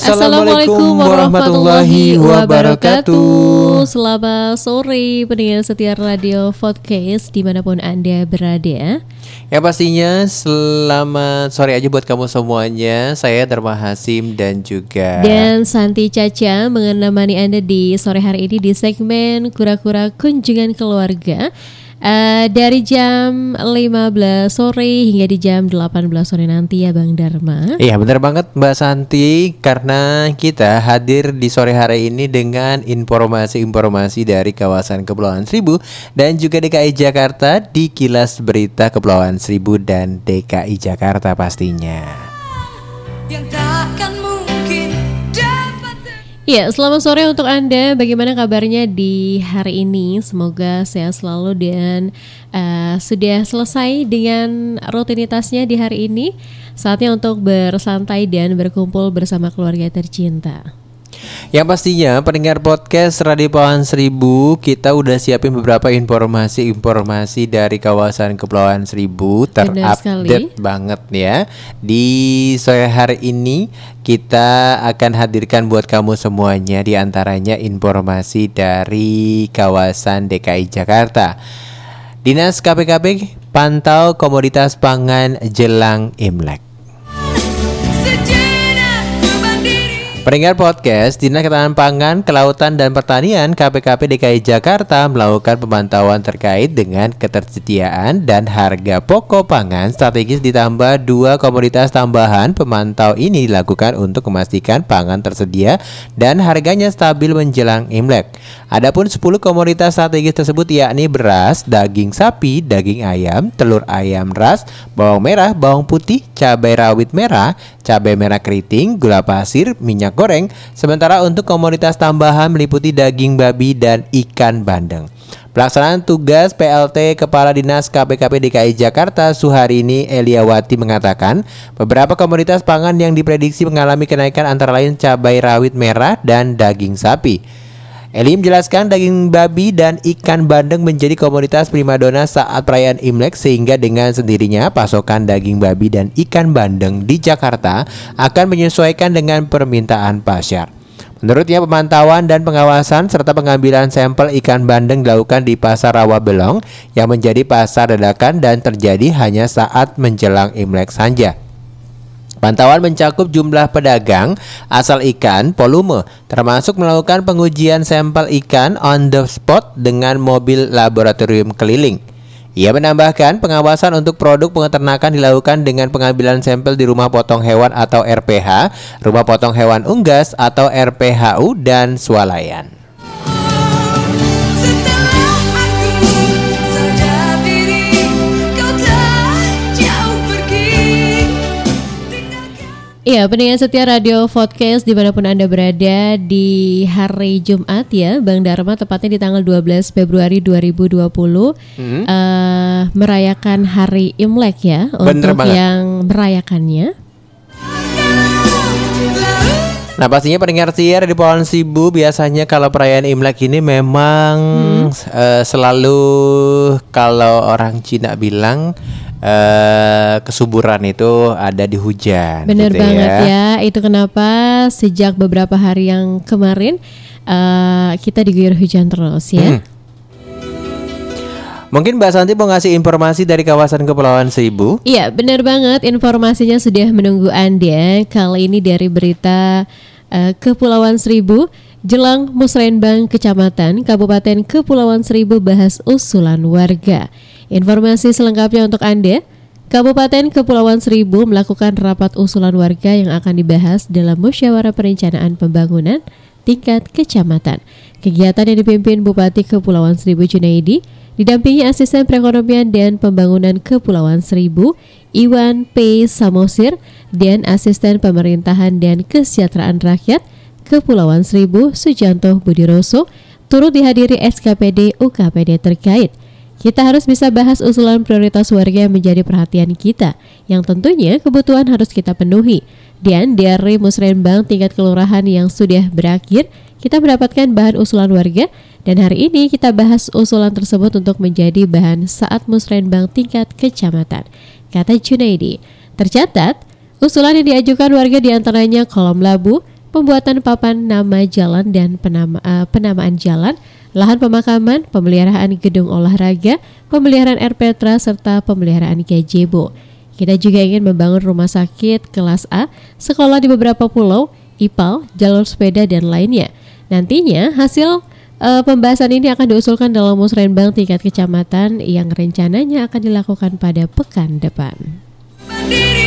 Assalamualaikum warahmatullahi wabarakatuh. Selamat sore pendengar setia radio podcast di mana pun anda berada. Ya pastinya selamat sore aja buat kamu semuanya. Saya Dharma Hasim dan juga Dan Santi Caca menemani anda di sore hari ini di segmen Kura-Kura Kunjungan Keluarga Eh, Dari jam 15 sore hingga di jam 18 sore nanti ya Bang Dharma. Iya bener banget Mbak Santi Karena kita hadir di sore hari ini dengan informasi-informasi dari kawasan Kepulauan Seribu Dan juga DKI Jakarta di kilas berita Kepulauan Seribu dan DKI Jakarta pastinya. Yang takkan Ya, selamat sore untuk Anda. Bagaimana kabarnya di hari ini? Semoga sehat selalu dan eh, sudah selesai dengan rutinitasnya di hari ini. Saatnya untuk bersantai dan berkumpul bersama keluarga tercinta. Yang pastinya pendengar podcast Radio Pawan Seribu kita udah siapin beberapa informasi-informasi dari kawasan Kepulauan Seribu terupdate banget ya. Di sore hari ini kita akan hadirkan buat kamu semuanya di antaranya informasi dari kawasan DKI Jakarta. Dinas KPKP pantau komoditas pangan jelang Imlek. Pendengar podcast, Dinas Ketahanan Pangan, Kelautan dan Pertanian KPKP DKI Jakarta melakukan pemantauan terkait dengan ketersediaan dan harga pokok pangan strategis ditambah dua komoditas tambahan. Pemantau ini dilakukan untuk memastikan pangan tersedia dan harganya stabil menjelang Imlek. Adapun 10 komoditas strategis tersebut yakni beras, daging sapi, daging ayam, telur ayam ras, bawang merah, bawang putih, cabai rawit merah, cabai merah keriting, gula pasir, minyak goreng. Sementara untuk komoditas tambahan meliputi daging babi dan ikan bandeng. Pelaksanaan tugas PLT Kepala Dinas KPKP DKI Jakarta Suharini Eliawati mengatakan beberapa komoditas pangan yang diprediksi mengalami kenaikan antara lain cabai rawit merah dan daging sapi. Eli menjelaskan daging babi dan ikan bandeng menjadi komoditas primadona saat perayaan Imlek sehingga dengan sendirinya pasokan daging babi dan ikan bandeng di Jakarta akan menyesuaikan dengan permintaan pasar. Menurutnya pemantauan dan pengawasan serta pengambilan sampel ikan bandeng dilakukan di Pasar Rawa Belong yang menjadi pasar dadakan dan terjadi hanya saat menjelang Imlek saja. Pantauan mencakup jumlah pedagang asal ikan, volume, termasuk melakukan pengujian sampel ikan on the spot dengan mobil laboratorium keliling. Ia menambahkan pengawasan untuk produk peternakan dilakukan dengan pengambilan sampel di rumah potong hewan atau RPH, rumah potong hewan unggas atau RPHU dan swalayan. Iya, pendengar setia Radio Podcast di mana pun Anda berada di hari Jumat ya, Bang Dharma tepatnya di tanggal 12 Februari 2020 Hmm. eh, merayakan hari Imlek ya Bener untuk banget. yang merayakannya. Nah pastinya pendengar siar di Pohon Sibu biasanya kalau perayaan Imlek ini memang eh, selalu kalau orang Cina bilang eh, kesuburan itu ada di hujan. Bener gitu banget ya. Itu kenapa sejak beberapa hari yang kemarin eh, kita diguyur hujan terus ya. Hmm. Mungkin Mbak Santi mau ngasih informasi dari kawasan Kepulauan Seribu. Iya, benar banget. Informasinya sudah menunggu Anda. Kali ini dari berita eh, Kepulauan Seribu, jelang Musrenbang Kecamatan Kabupaten Kepulauan Seribu bahas usulan warga. Informasi selengkapnya untuk Anda. Kabupaten Kepulauan Seribu melakukan rapat usulan warga yang akan dibahas dalam musyawarah perencanaan pembangunan tingkat kecamatan. Kegiatan yang dipimpin Bupati Kepulauan Seribu Junaidi didampingi Asisten Perekonomian dan Pembangunan Kepulauan Seribu Iwan P. Samosir dan Asisten Pemerintahan dan Kesejahteraan Rakyat Kepulauan Seribu Sujanto Budiroso turut dihadiri SKPD UKPD terkait. Kita harus bisa bahas usulan prioritas warga yang menjadi perhatian kita, yang tentunya kebutuhan harus kita penuhi. Dan dari musrenbang tingkat kelurahan yang sudah berakhir, kita mendapatkan bahan usulan warga dan hari ini kita bahas usulan tersebut untuk menjadi bahan saat musrenbang tingkat kecamatan. Kata Junaidi, tercatat usulan yang diajukan warga di antaranya kolom labu, pembuatan papan nama jalan dan penama- eh, penamaan jalan, lahan pemakaman, pemeliharaan gedung olahraga, pemeliharaan air petra, serta pemeliharaan gazebo. Kita juga ingin membangun rumah sakit kelas A, sekolah di beberapa pulau, IPAL, jalur sepeda, dan lainnya. Nantinya hasil eh, pembahasan ini akan diusulkan dalam musrenbang tingkat kecamatan yang rencananya akan dilakukan pada pekan depan. Mandiri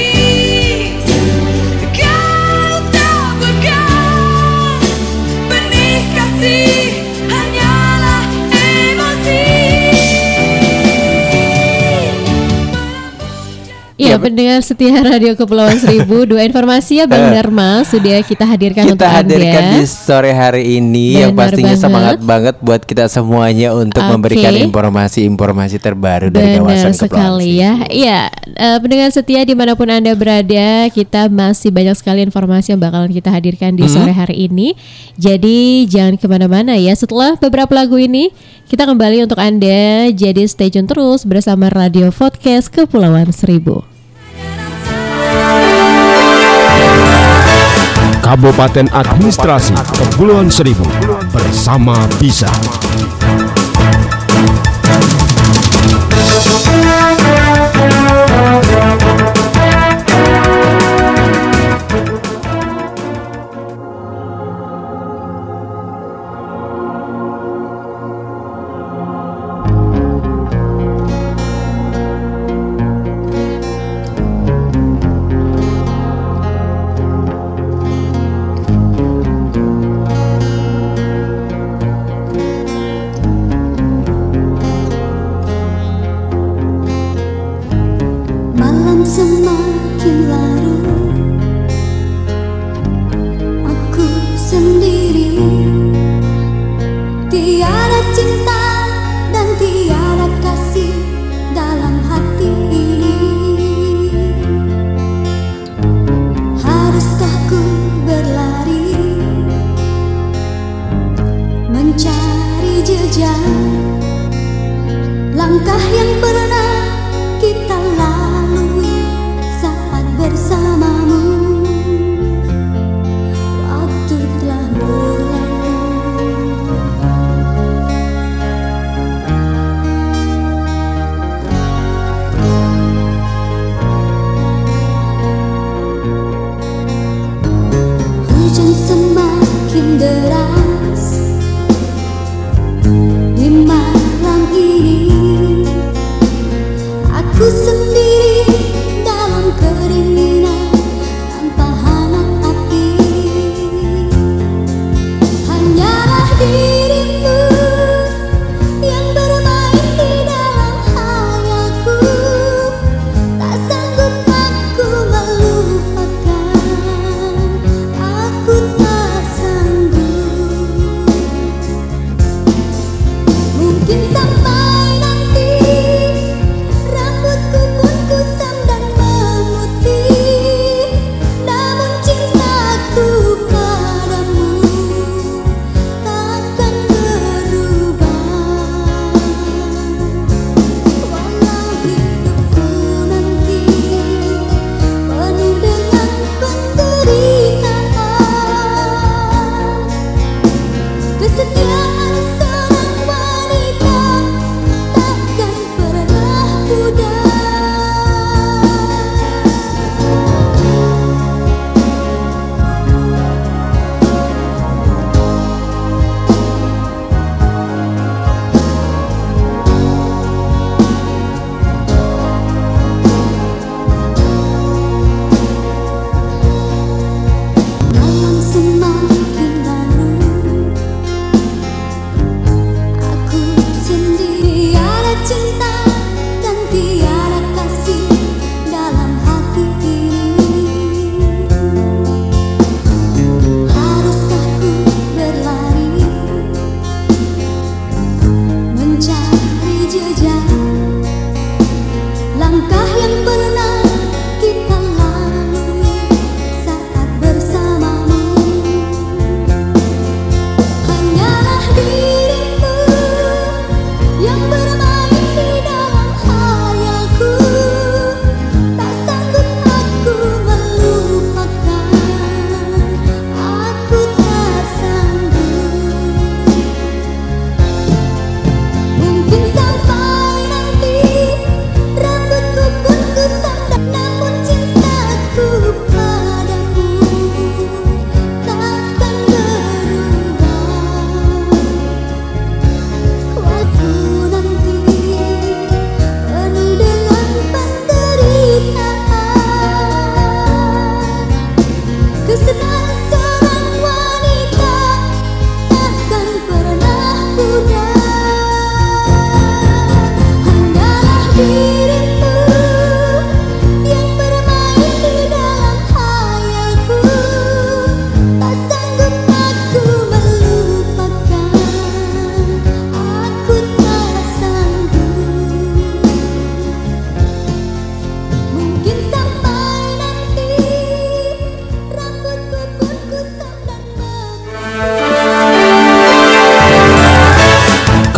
Iya, Iya, pendengar setia Radio Kepulauan Seribu. Dua informasi ya Bang Dharma sudah kita hadirkan kita untuk hadirkan Anda. di sore hari ini yang Benar pastinya banget. semangat banget buat kita semuanya untuk Oke. memberikan informasi-informasi terbaru dari Benar kawasan sekali ya. Iya, eh, pendengar setia di mana pun anda berada, kita masih banyak sekali informasi yang bakalan kita hadirkan di sore hari ini. Jadi jangan ke mana-mana ya. Setelah beberapa lagu ini, kita kembali untuk anda. Jadi stay tune terus bersama Radio Podcast Kepulauan Seribu. Kabupaten Administrasi Kepulauan Seribu bersama Bisa. Malam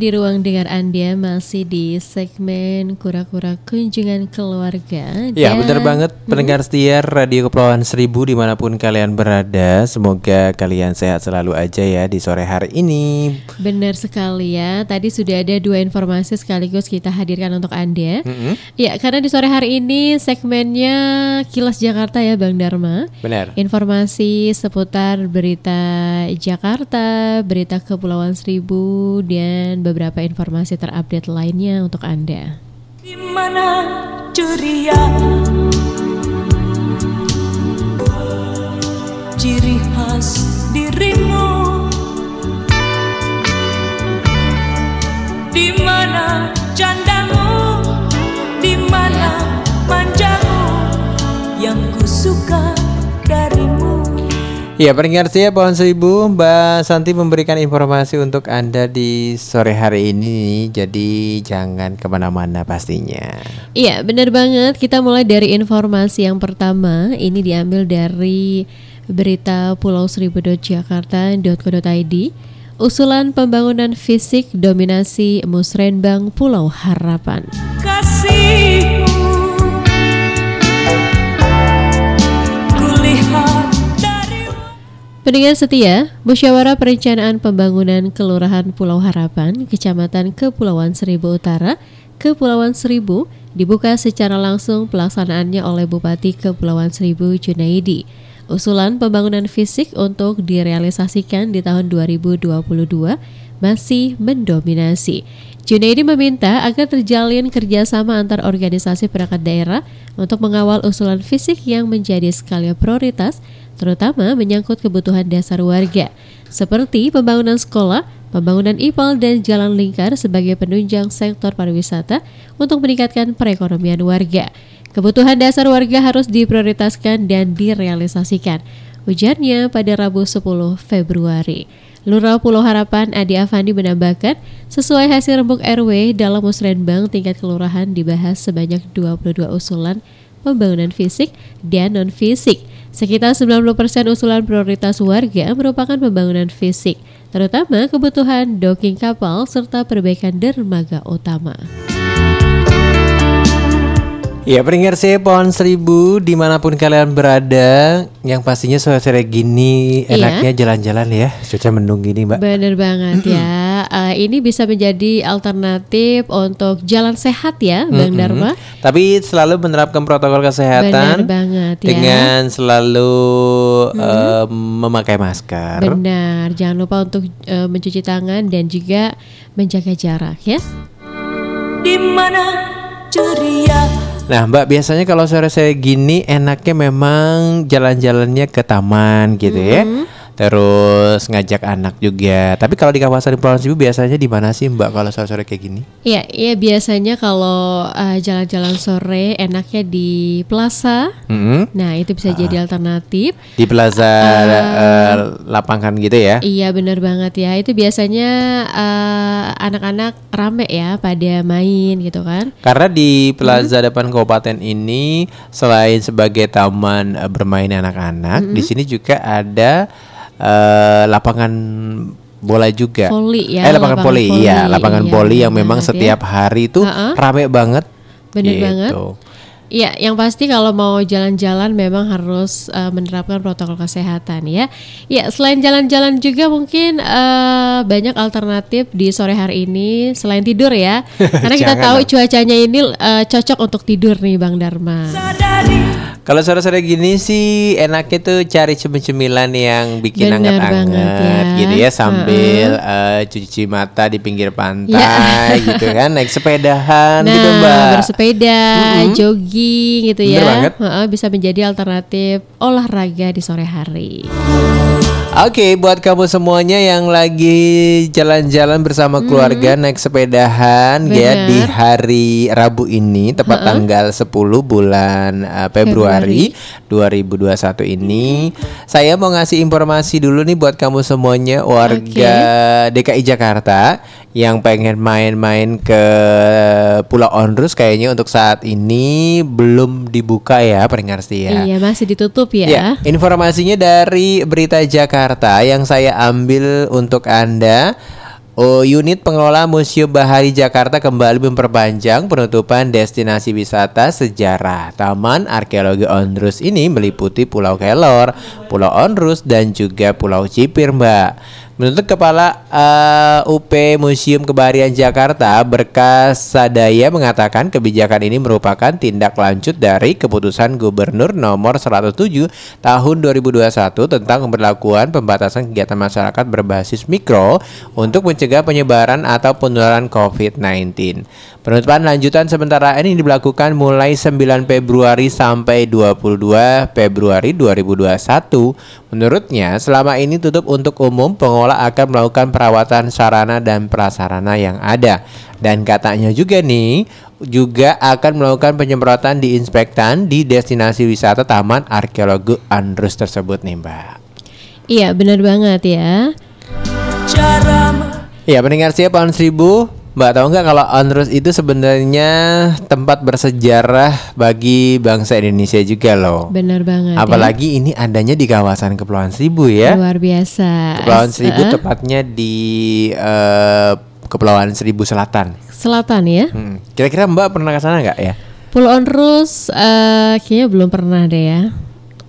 Di ruang dengar Anda masih di segmen kura-kura kunjungan keluarga. Ya Dan- benar banget pendengar setia Radio Kepulauan Seribu di mana pun kalian berada Semoga kalian sehat selalu aja ya di sore hari ini Benar sekali ya. Tadi sudah ada dua informasi sekaligus kita hadirkan untuk Anda. Ya, karena di sore hari ini segmennya Kilas Jakarta ya Bang Dharma. Benar Informasi seputar berita Jakarta, berita Kepulauan Seribu, dan beberapa informasi terupdate lainnya untuk Anda. di mana ceria ciri khas dirimu Ya pendengar setia Pohon Seribu Mbak Santi memberikan informasi untuk Anda di sore hari ini Jadi jangan ke mana-mana pastinya Iya, benar banget. Kita mulai dari informasi yang pertama. Ini diambil dari berita Pulau Seribu.jakarta.co.id. Usulan pembangunan fisik dominasi Musrenbang Pulau Harapan. kasihmu Pendengar setia, Musyawarah Perencanaan Pembangunan Kelurahan Pulau Harapan, Kecamatan Kepulauan Seribu Utara, Kepulauan Seribu, dibuka secara langsung pelaksanaannya oleh Bupati Kepulauan Seribu Junaidi. Usulan pembangunan fisik untuk direalisasikan di tahun 2022 masih mendominasi. Junaidi meminta agar terjalin kerjasama antar organisasi perangkat daerah untuk mengawal usulan fisik yang menjadi skala prioritas, terutama menyangkut kebutuhan dasar warga, seperti pembangunan sekolah, pembangunan IPAL dan jalan lingkar sebagai penunjang sektor pariwisata untuk meningkatkan perekonomian warga. Kebutuhan dasar warga harus diprioritaskan dan direalisasikan. Ujarnya pada Rabu 10 Februari. Lurah Pulau Harapan Adi Afandi menambahkan, sesuai hasil rembuk RW dalam musrenbang tingkat kelurahan dibahas sebanyak 22 usulan pembangunan fisik dan non-fisik. Sekitar 90% usulan prioritas warga merupakan pembangunan fisik, terutama kebutuhan docking kapal serta perbaikan dermaga utama. Ya pendengar saya Pohon Seribu di mana pun kalian berada Yang pastinya sore-sore gini Iya. enaknya jalan-jalan ya Cuaca mendung gini mbak Bener banget ya. Eh, ini bisa menjadi alternatif untuk jalan sehat ya, Bang Dharma. Tapi selalu menerapkan protokol Benar kesehatan banget ya. Dengan selalu eh, memakai masker Benar, jangan lupa untuk eh, mencuci tangan dan juga menjaga jarak ya. di mana ceria Nah mbak biasanya kalau sore-sore gini enaknya memang jalan-jalannya ke taman gitu ya Terus ngajak anak juga Tapi kalau di kawasan Pulau Seribu biasanya di mana sih mbak kalau sore-sore kayak gini? Iya, iya biasanya kalau eh, jalan-jalan sore enaknya di plaza. Mm-mm. Nah, itu bisa jadi alternatif. Di plaza eh, lapangan gitu ya Iya benar banget ya. Itu biasanya eh, anak-anak rame ya pada main gitu kan. Karena di plaza depan kabupaten ini selain sebagai taman bermain anak-anak, di sini juga ada eh, lapangan bola juga. Voli ya, Eh lapangan, voli. iya, lapangan Iya, voli yang benar memang banget ya. setiap hari itu Ha-ha. rame banget. Bener gitu. banget. Iya, yang pasti kalau mau jalan-jalan memang harus eh, menerapkan protokol kesehatan ya. Ya, selain jalan-jalan juga mungkin eh, banyak alternatif di sore hari ini selain tidur ya. Karena kita tahu dong. cuacanya ini eh, cocok untuk tidur nih Bang Dharma. sadari Kalau sore-sore gini sih enaknya tuh cari cemil-cemilan yang bikin anget-anget ya. gitu ya sambil eh, cuci mata di pinggir pantai Ya. gitu kan naik sepedahan Nah, gitu mbak. bersepeda, jogging gitu Bener ya. banget. Heeh, bisa menjadi alternatif olahraga di sore hari. Oke, buat kamu semuanya yang lagi jalan-jalan bersama keluarga naik sepedahan ya Bener. di hari Rabu ini tepat tanggal 10 bulan uh, Februari 2021 ini. Saya mau ngasih informasi dulu nih buat kamu semuanya warga DKI Jakarta yang pengen main-main ke Pulau Onrus kayaknya untuk saat ini belum dibuka ya pendengar setia. Iya, masih ditutup ya. Ya, informasinya dari Berita Jakarta yang saya ambil untuk Anda. Oh, unit pengelola Museum Bahari Jakarta kembali memperpanjang penutupan destinasi wisata sejarah. Taman Arkeologi Onrus ini meliputi Pulau Kelor, Pulau Onrus, dan juga Pulau Cipir, Mbak. Menurut Kepala eh, UP Museum Kebaharian Jakarta, Berkas Sadaya mengatakan kebijakan ini merupakan tindak lanjut dari keputusan Gubernur nomor 107 tahun 2021 tentang pemberlakuan pembatasan kegiatan masyarakat berbasis mikro untuk mencegah penyebaran atau penularan COVID-19. Penutupan lanjutan sementara ini dilakukan mulai 9 Februari sampai 22 Februari 2021. Menurutnya, selama ini tutup untuk umum, pengelola akan melakukan perawatan sarana dan prasarana yang ada. Dan katanya juga nih, juga akan melakukan penyemprotan di inspektan di destinasi wisata Taman Arkeologi Andrus tersebut nih, Mbak. Iya benar banget ya. Cara Ya, pendengar siapa tahun 1000 Mbak tahu nggak kalau Andrus itu sebenarnya tempat bersejarah bagi bangsa Indonesia juga loh. Benar banget. ya. Apalagi ini adanya di kawasan Kepulauan Seribu ya. Luar biasa. Kepulauan Seribu tepatnya di eh, Kepulauan Seribu Selatan. Selatan ya. Hmm. Kira-kira Mbak pernah ke sana nggak ya? Pulau Onrus eh, kayaknya belum pernah deh ya.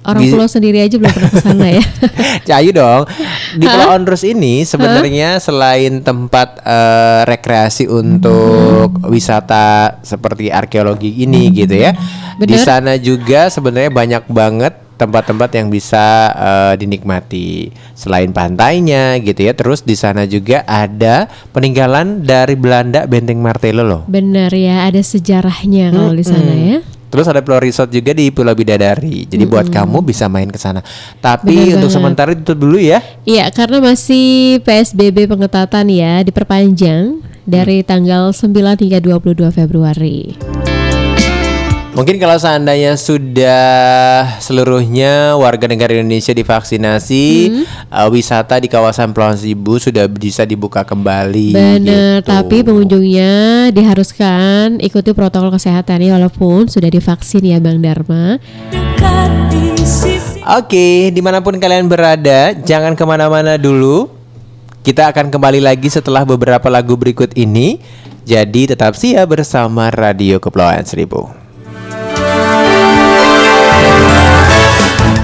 Orang Di- pulau sendiri aja belum pernah ke sana ya. Cayu dong. Di Pulau Onrus ini sebenarnya selain tempat eh, rekreasi untuk wisata seperti arkeologi ini gitu ya. Di Bener. sana juga sebenarnya banyak banget tempat-tempat yang bisa eh, dinikmati selain pantainya gitu ya. Terus di sana juga ada peninggalan dari Belanda Benteng Martello loh. Benar ya, ada sejarahnya kalau di sana ya. Terus ada Pulau Resort juga di Pulau Bidadari. Jadi buat kamu bisa main ke sana. Tapi Bener untuk banget. sementara ditutup dulu ya. Iya, karena masih PSBB pengetatan ya, diperpanjang dari tanggal 9 hingga 22 Februari. Mungkin kalau seandainya sudah seluruhnya warga negara Indonesia divaksinasi, uh, wisata di kawasan Pulau Seribu sudah bisa dibuka kembali. Benar, gitu. tapi pengunjungnya diharuskan ikuti protokol kesehatan ya walaupun sudah divaksin ya Bang Dharma. Oke, di mana pun kalian berada, jangan ke mana-mana dulu. Kita akan kembali lagi setelah beberapa lagu berikut ini. Jadi tetap siap bersama Radio Kepulauan Seribu.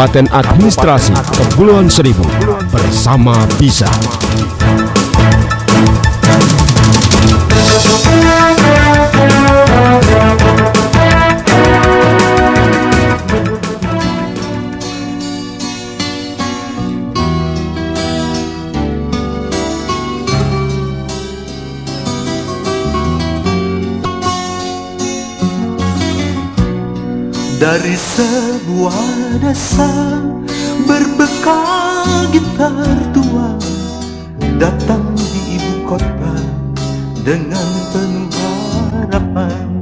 Kabupaten Administrasi Kepulauan Seribu bersama Bisa. Dari sebuah desa berbekal gitar tua Datang di ibu kota dengan penuh harapan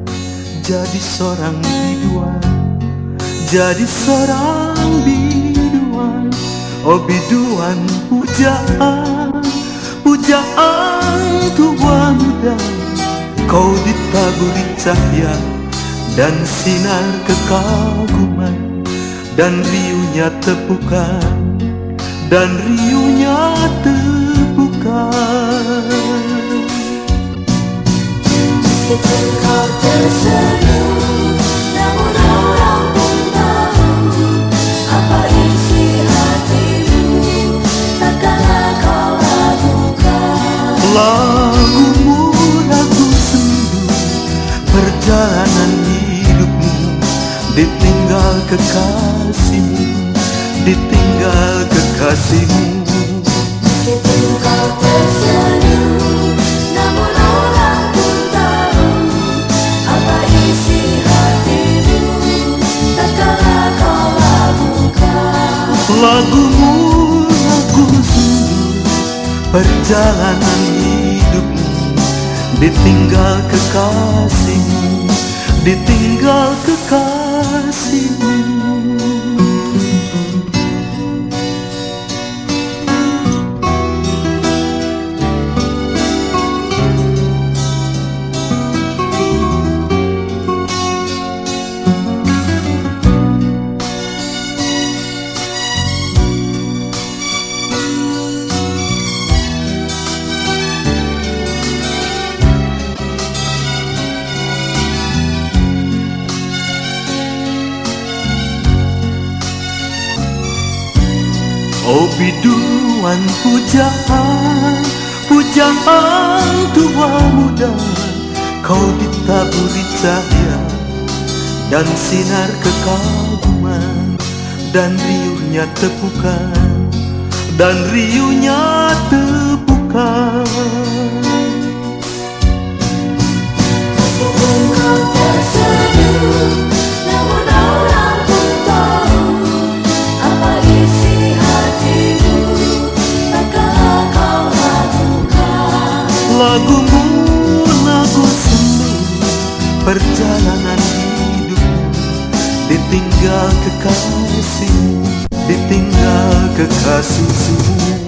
Jadi seorang biduan, jadi seorang biduan. Oh biduan pujaan, pujaan tua muda. Kau ditaburi cahaya dan sinar kekaguman dan riuhnya tepukan dan riuhnya tepukan Meskipun kau tersenyum Namun orang pun tahu Apa isi hatimu. Takkanlah kau ragukan. Lagumu lagu sendu perjalanan hidupmu ditinggal kekasihmu perjalanan hidupmu. Ditinggal kekasihmu ditinggal kekasihmu biduan pujaan Pujaan tua muda. Kau ditaburi cahaya Dan sinar kekaguman Dan riuhnya tepukan Dan riuhnya tepukan kau tersenyum Perjalanan hidupmu Ditinggal kekasihmu Ditinggal kekasihmu Meskipun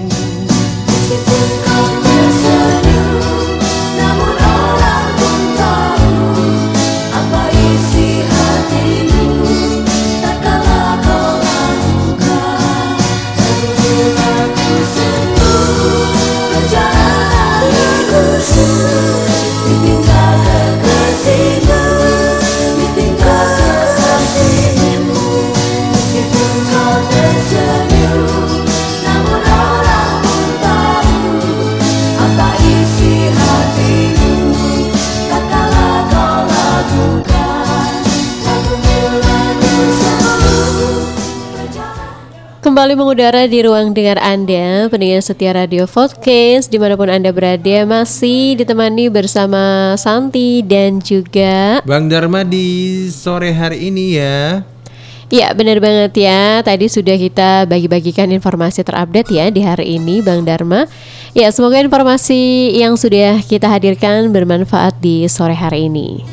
Kembali mengudara di ruang dengar Anda, pendengar setia Radio Podcast, di mana pun Anda berada, masih ditemani bersama Santi dan juga Bang Dharma di sore hari ini ya. Ya benar banget ya. Tadi sudah kita bagi-bagikan informasi terupdate ya di hari ini Bang Dharma. Ya semoga informasi yang sudah kita hadirkan bermanfaat di sore hari ini.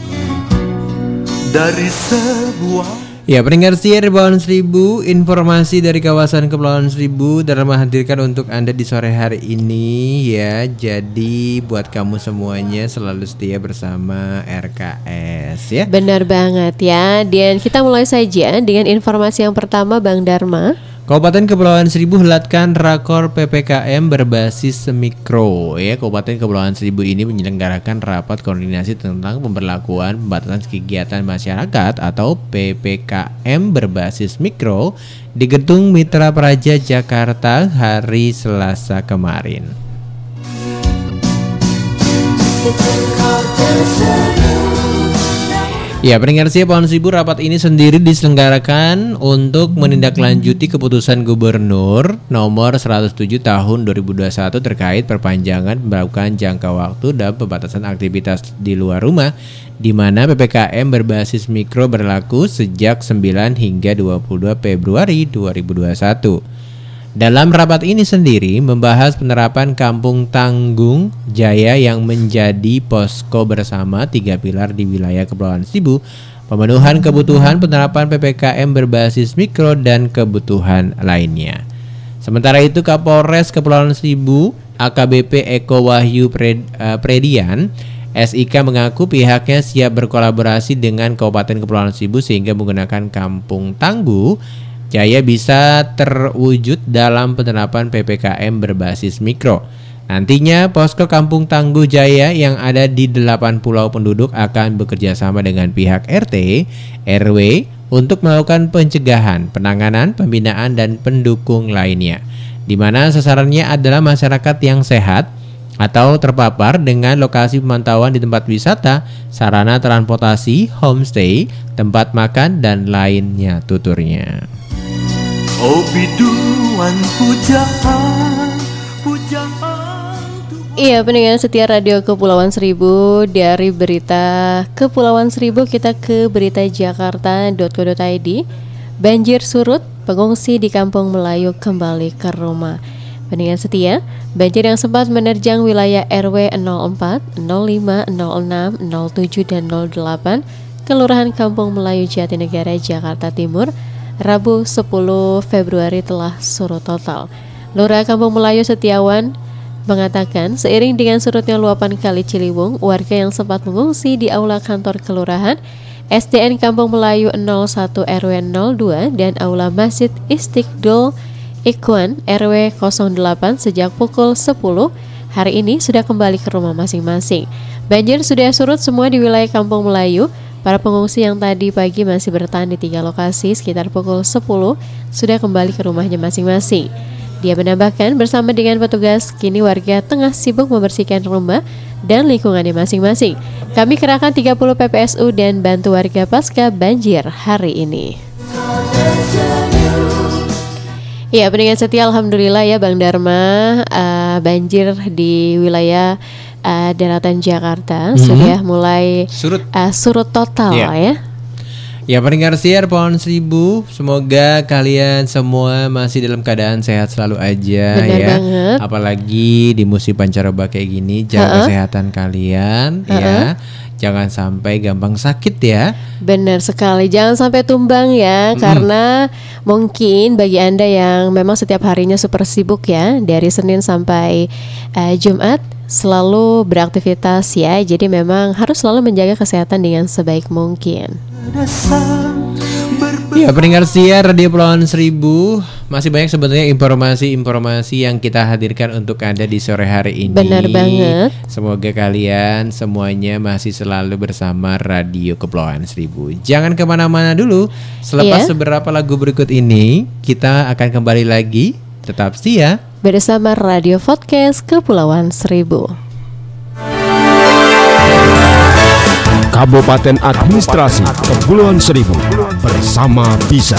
Dari sebuah Ya pendengar setia Kepulauan Seribu Informasi dari kawasan Kepulauan Seribu Dharma hadirkan untuk Anda di sore hari ini ya. Jadi buat kamu semuanya selalu setia bersama RKS ya. Benar banget ya. Dan kita mulai saja dengan informasi yang pertama Bang Dharma Kabupaten Kepulauan Seribu helatkan rakor PPKM berbasis mikro ya. Kabupaten Kepulauan Seribu ini menyelenggarakan rapat koordinasi tentang pemberlakuan pembatasan kegiatan masyarakat atau PPKM berbasis mikro di Gedung Mitra Praja Jakarta hari Selasa kemarin. Ya, pendengar siap pohon seribu rapat ini sendiri diselenggarakan untuk menindaklanjuti keputusan gubernur nomor 107 tahun 2021 terkait perpanjangan pemberlakuan jangka waktu dan pembatasan aktivitas di luar rumah di mana PPKM berbasis mikro berlaku sejak 9 hingga 22 Februari 2021. Dalam rapat ini sendiri membahas penerapan Kampung Tanggung Jaya yang menjadi posko bersama tiga pilar di wilayah Kepulauan Seribu, pemenuhan kebutuhan penerapan PPKM berbasis mikro dan kebutuhan lainnya. Sementara itu Kapolres Kepulauan Seribu AKBP Eko Wahyu eh, Predian SIK mengaku pihaknya siap berkolaborasi dengan Kabupaten Kepulauan Seribu sehingga menggunakan Kampung Tangguh Jaya bisa terwujud dalam penerapan PPKM berbasis mikro. Nantinya posko Kampung Tangguh Jaya yang ada di 8 pulau penduduk akan bekerja sama dengan pihak RT, RW untuk melakukan pencegahan, penanganan, pembinaan dan pendukung lainnya. Di mana sasarannya adalah masyarakat yang sehat atau terpapar dengan lokasi pemantauan di tempat wisata, sarana transportasi, homestay, tempat makan dan lainnya tuturnya. Pujaan Iya, pendengar setia Radio Kepulauan Seribu dari berita Kepulauan Seribu kita ke berita jakarta.co.id. Banjir surut, pengungsi di Kampung Melayu kembali ke rumah. Pendengar setia, banjir yang sempat menerjang wilayah RW 04, 05, 06, 07 dan 08 Kelurahan Kampung Melayu Jatinegara, Jakarta Timur Rabu 10 Februari telah surut total. Lurah Kampung Melayu Setiawan mengatakan seiring dengan surutnya luapan Kali Ciliwung, warga yang sempat mengungsi di aula kantor kelurahan SDN Kampung Melayu 01 RW 02 dan aula Masjid Istiqdul Ikhwan RW 08 sejak pukul 10 hari ini sudah kembali ke rumah masing-masing. Banjir sudah surut semua di wilayah Kampung Melayu. Para pengungsi yang tadi pagi masih bertahan di tiga lokasi sekitar pukul 10 sudah kembali ke rumahnya masing-masing. Dia menambahkan bersama dengan petugas kini warga tengah sibuk membersihkan rumah dan lingkungannya masing-masing. Kami kerahkan 30 PPSU dan bantu warga pasca banjir hari ini. Ya, pendengar setia Alhamdulillah ya Bang Dharma eh, banjir di wilayah eh, daratan Jakarta sudah mulai Surut. eh, surut total Iya. ya. Ya pendengar siar pohon seribu Semoga kalian semua masih dalam keadaan sehat selalu aja Benar ya banget. Apalagi di musim pancaroba kayak gini Jaga kesehatan kalian ya Jangan sampai gampang sakit ya Benar sekali, jangan sampai tumbang ya, karena mungkin bagi anda yang memang setiap harinya super sibuk ya, dari Senin sampai eh, Jumat selalu beraktivitas ya, jadi memang harus selalu menjaga kesehatan dengan sebaik mungkin. Ya pendengar siar Radio Pulauan Seribu Masih banyak sebenarnya informasi-informasi yang kita hadirkan untuk Anda di sore hari ini Benar banget. Semoga kalian semuanya masih selalu bersama Radio Kepulauan Seribu Jangan ke mana-mana dulu Selepas Iya. beberapa lagu berikut ini Kita akan kembali lagi Tetap setia Bersama Radio Podcast Kepulauan Seribu. Kabupaten Administrasi Kepulauan Seribu bersama Bisa.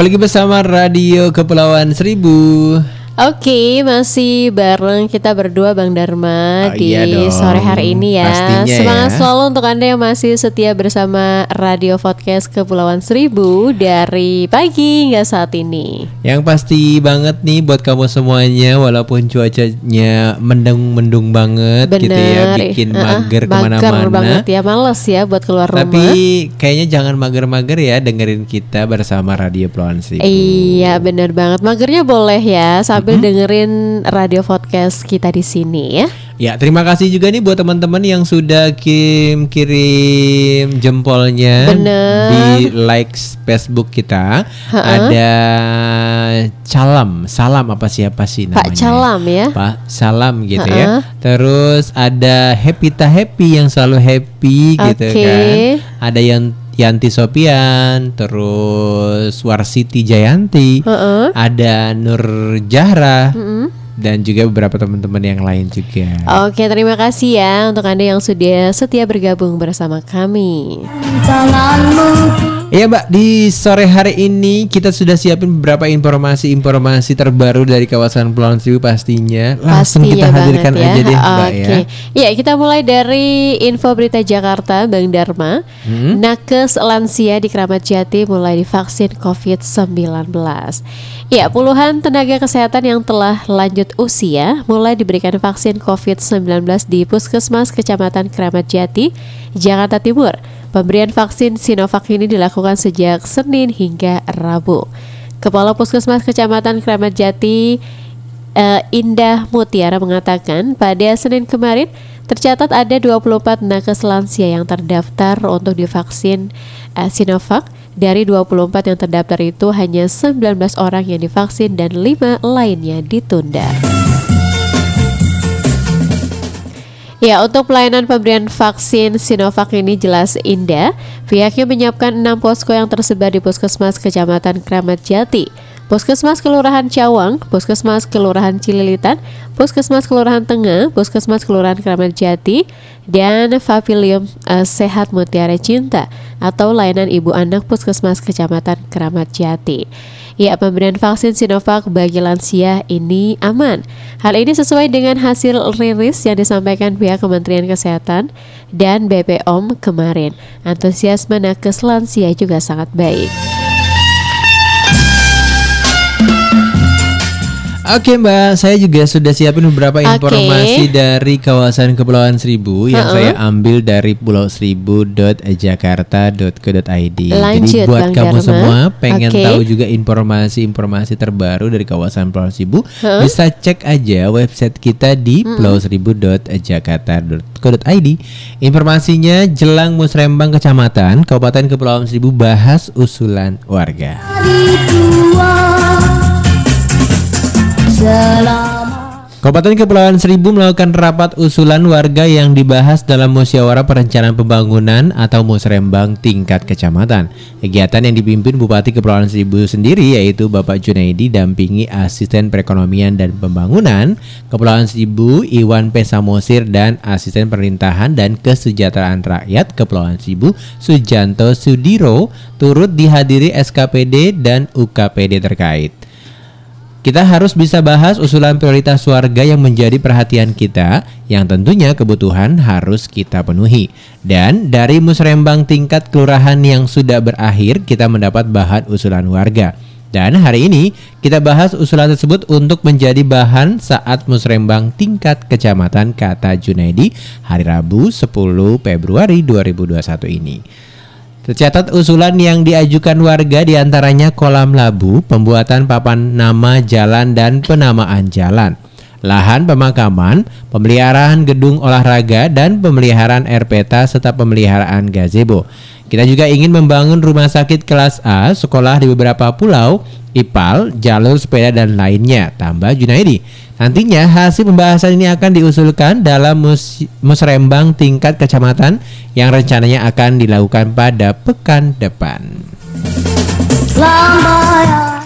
Kembali lagi bersama Radio Kepulauan Seribu. Oke, masih bareng kita berdua Bang Dharma Oh, di iya dong, sore hari ini ya. pastinya Semangat ya. selalu untuk Anda yang masih setia bersama Radio Podcast Kepulauan Seribu dari pagi hingga saat ini. Yang pasti banget nih buat kamu semuanya walaupun cuacanya mendung-mendung banget gitu ya Bener, bikin eh, mager mager ke mana-mana. banget ya, males ya buat keluar Tapi rumah. kayaknya jangan mager-mager ya dengerin kita bersama Radio Kepulauan Seribu. Iya bener banget Magernya boleh ya Sambil dengerin radio podcast kita di sini ya Ya, terima kasih juga nih buat teman-teman yang sudah kirim kirim jempolnya Bener. di likes Facebook kita. Ada Calam, Salam apa siapa sih namanya? Pak Calam ya Pak Salam gitu Ha-ha. ya. Terus ada Happy Ta Happy yang selalu happy gitu Oke. kan. Ada yang Yanti Sopian, terus Warsiti Jayanti, Heeh. ada Nur Jahra, dan juga beberapa teman-teman yang lain juga. Oke terima kasih ya Untuk Anda yang sudah setia bergabung bersama kami Tanganmu Iya Mbak, di sore hari ini kita sudah siapin beberapa informasi-informasi terbaru dari kawasan Pulau Seribu pastinya. Langsung kita Pastinya hadirkan ya. aja deh Mbak ya. Oke. Ya kita mulai dari info berita Jakarta Bang Dharma Hmm? Nakes lansia di Keramat Jati mulai divaksin COVID-19 Ya puluhan tenaga kesehatan yang telah lanjut usia Mulai diberikan vaksin COVID-19 di Puskesmas Kecamatan Keramat Jati, Jakarta Timur Pemberian vaksin Sinovac ini dilakukan sejak Senin hingga Rabu Kepala Puskesmas Kecamatan Keramat Jati Eh, Indah Mutiara mengatakan pada Senin kemarin tercatat ada 24 nakes lansia yang terdaftar untuk divaksin eh, Sinovac. Dari 24 yang terdaftar itu hanya 19 orang yang divaksin dan 5 lainnya ditunda. Ya, untuk pelayanan pemberian vaksin Sinovac ini jelas indah. Pihaknya menyiapkan 6 posko yang tersebar di Puskesmas Kecamatan Kramat Jati, Puskesmas Kelurahan Cawang, Puskesmas Kelurahan Cililitan, Puskesmas Kelurahan Tengah, Puskesmas Kelurahan Kramat Jati, dan Pavilion eh, Sehat Mutiara Cinta atau layanan ibu anak Puskesmas Kecamatan Kramat Jati. Ya, pemberian vaksin Sinovac bagi lansia ini aman. Hal ini sesuai dengan hasil rilis yang disampaikan pihak Kementerian Kesehatan dan BPOM kemarin. Antusiasme nakes lansia juga sangat baik. Oke Mbak, saya juga sudah siapin beberapa Oke. informasi dari kawasan Kepulauan Seribu yang Uh-uh. saya ambil dari pulausseribu.jakarta.co.id. Jadi Lanjut, buat Bang kamu Dharma. semua pengen Oke. tahu juga informasi-informasi terbaru dari kawasan Pulau Seribu, Uh-uh. bisa cek aja website kita di pulausseribu.jakarta.co.id. Informasinya jelang Musrembang Kecamatan, Kabupaten Kepulauan Seribu bahas usulan warga. hari tua Kabupaten Kepulauan Seribu melakukan rapat usulan warga yang dibahas dalam musyawarah perencanaan pembangunan atau musrembang tingkat kecamatan. Kegiatan yang dipimpin Bupati Kepulauan Seribu sendiri yaitu Bapak Junaidi dampingi Asisten Perekonomian dan Pembangunan Kepulauan Seribu Iwan P. Samosir dan Asisten Pemerintahan dan Kesejahteraan Rakyat Kepulauan Seribu Sujanto Sudiro turut dihadiri SKPD dan UKPD terkait. Kita harus bisa bahas usulan prioritas warga yang menjadi perhatian kita, yang tentunya kebutuhan harus kita penuhi. Dan dari musrembang tingkat kelurahan yang sudah berakhir, kita mendapat bahan usulan warga. Dan hari ini kita bahas usulan tersebut untuk menjadi bahan saat musrembang tingkat kecamatan kata Junaidi hari Rabu 10 Februari 2021 ini. Tercatat usulan yang diajukan warga di antaranya kolam labu, pembuatan papan nama jalan dan penamaan jalan, lahan pemakaman, pemeliharaan gedung olahraga dan pemeliharaan RPTA serta pemeliharaan gazebo. Kita juga ingin membangun rumah sakit kelas A, sekolah di beberapa pulau, IPAL, jalur sepeda dan lainnya. Tambah Junaidi. Nantinya hasil pembahasan ini akan diusulkan dalam mus musrembang tingkat kecamatan yang rencananya akan dilakukan pada pekan depan. lambai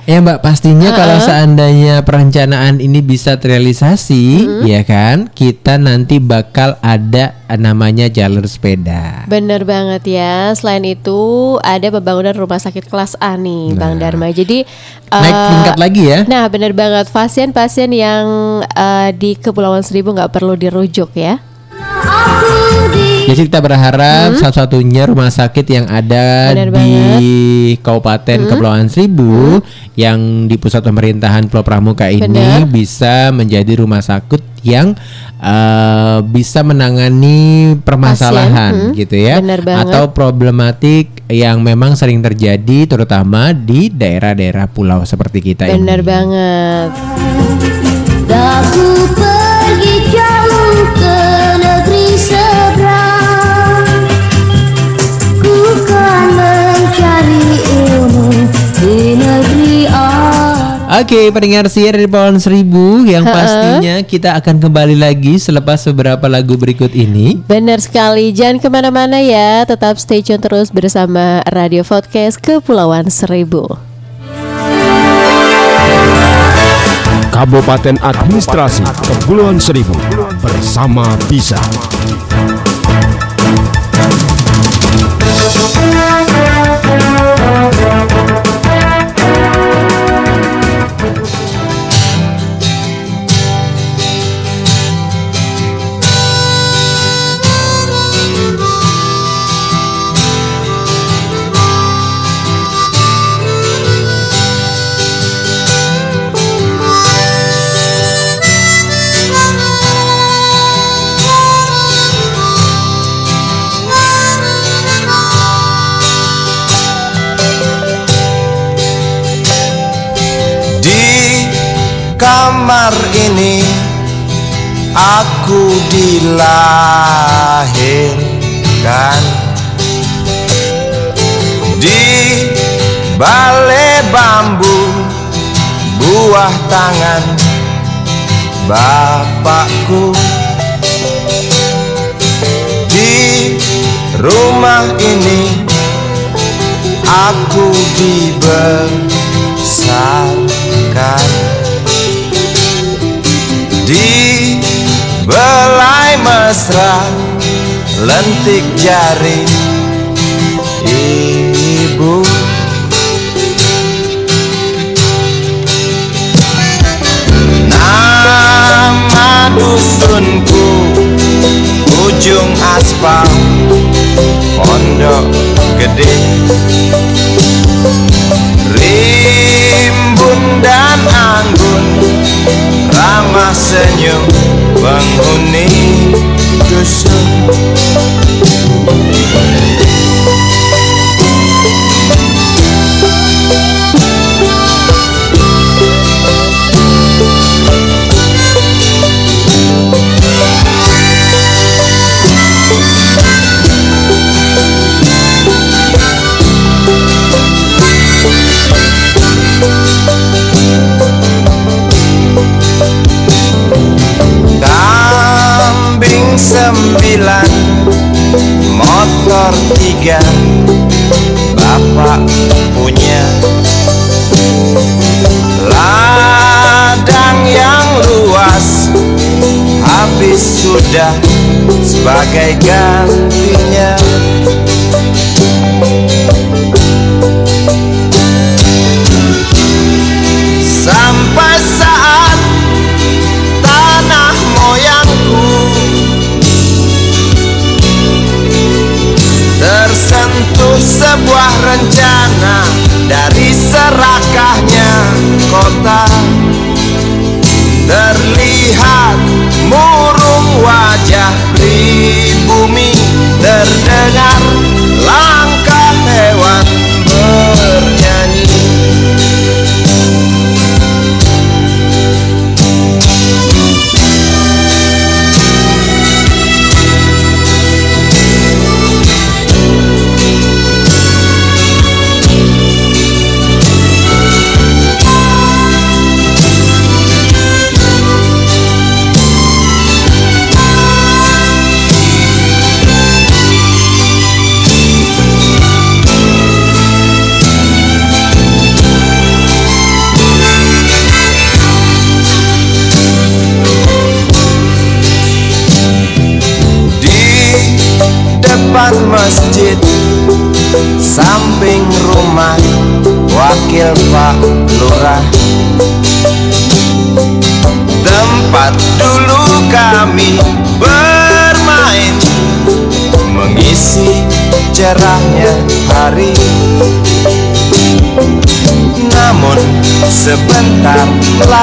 Ya Mbak, pastinya kalau seandainya perencanaan ini bisa terrealisasi, ya kan, kita nanti bakal ada eh, namanya jalur sepeda. Bener banget ya. Selain itu ada pembangunan rumah sakit kelas A nih, Bang Dharma. Jadi Naik eh, tingkat lagi ya. Nah, bener banget. Pasien-pasien yang eh, di Kepulauan Seribu nggak perlu dirujuk ya. Jadi kita berharap satu-satunya rumah sakit yang ada Benar di Kabupaten Kepulauan Seribu yang di pusat pemerintahan Pulau Pramuka ini Benar. bisa menjadi rumah sakit yang eh, bisa menangani permasalahan hmm, gitu ya benar banget. atau problematik yang memang sering terjadi terutama di daerah-daerah pulau seperti kita Bener ini. banget. Oke, pendengar siar dari Pohon Seribu yang pastinya kita akan kembali lagi selepas beberapa lagu berikut ini. Bener sekali. Jangan ke mana-mana ya. Tetap stay tune terus bersama Radio Podcast Kepulauan Seribu. Kabupaten Administrasi Kepulauan Seribu bersama Bisa. Kamar ini aku dilahirkan. Di balai bambu buah tangan bapakku. Di rumah ini aku dibesarkan di belai mesra lentik jari ibu. Nama dusunku ujung aspal pondok gede. Rimbun dan anggun ramah senyum penghuni dusun sembilan Motor tiga Bapak punya. Ladang yang luas Habis sudah sebagai gantinya Tersentuh sebuah rencana Dari serakahnya kota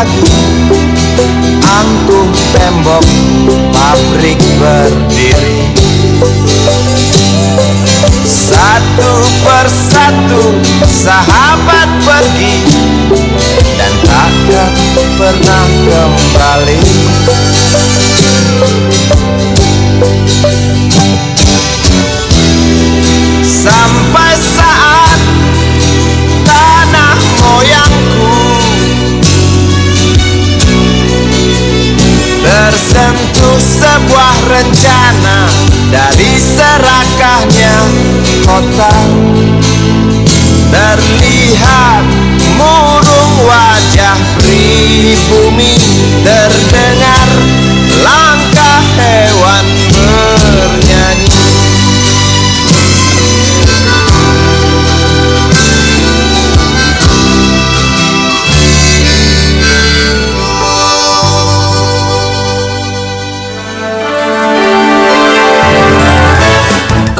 aku Antum tembok pabrik ber sebuah rencana dari serakahnya kota. Terlihat murung wajah pribumi terdengar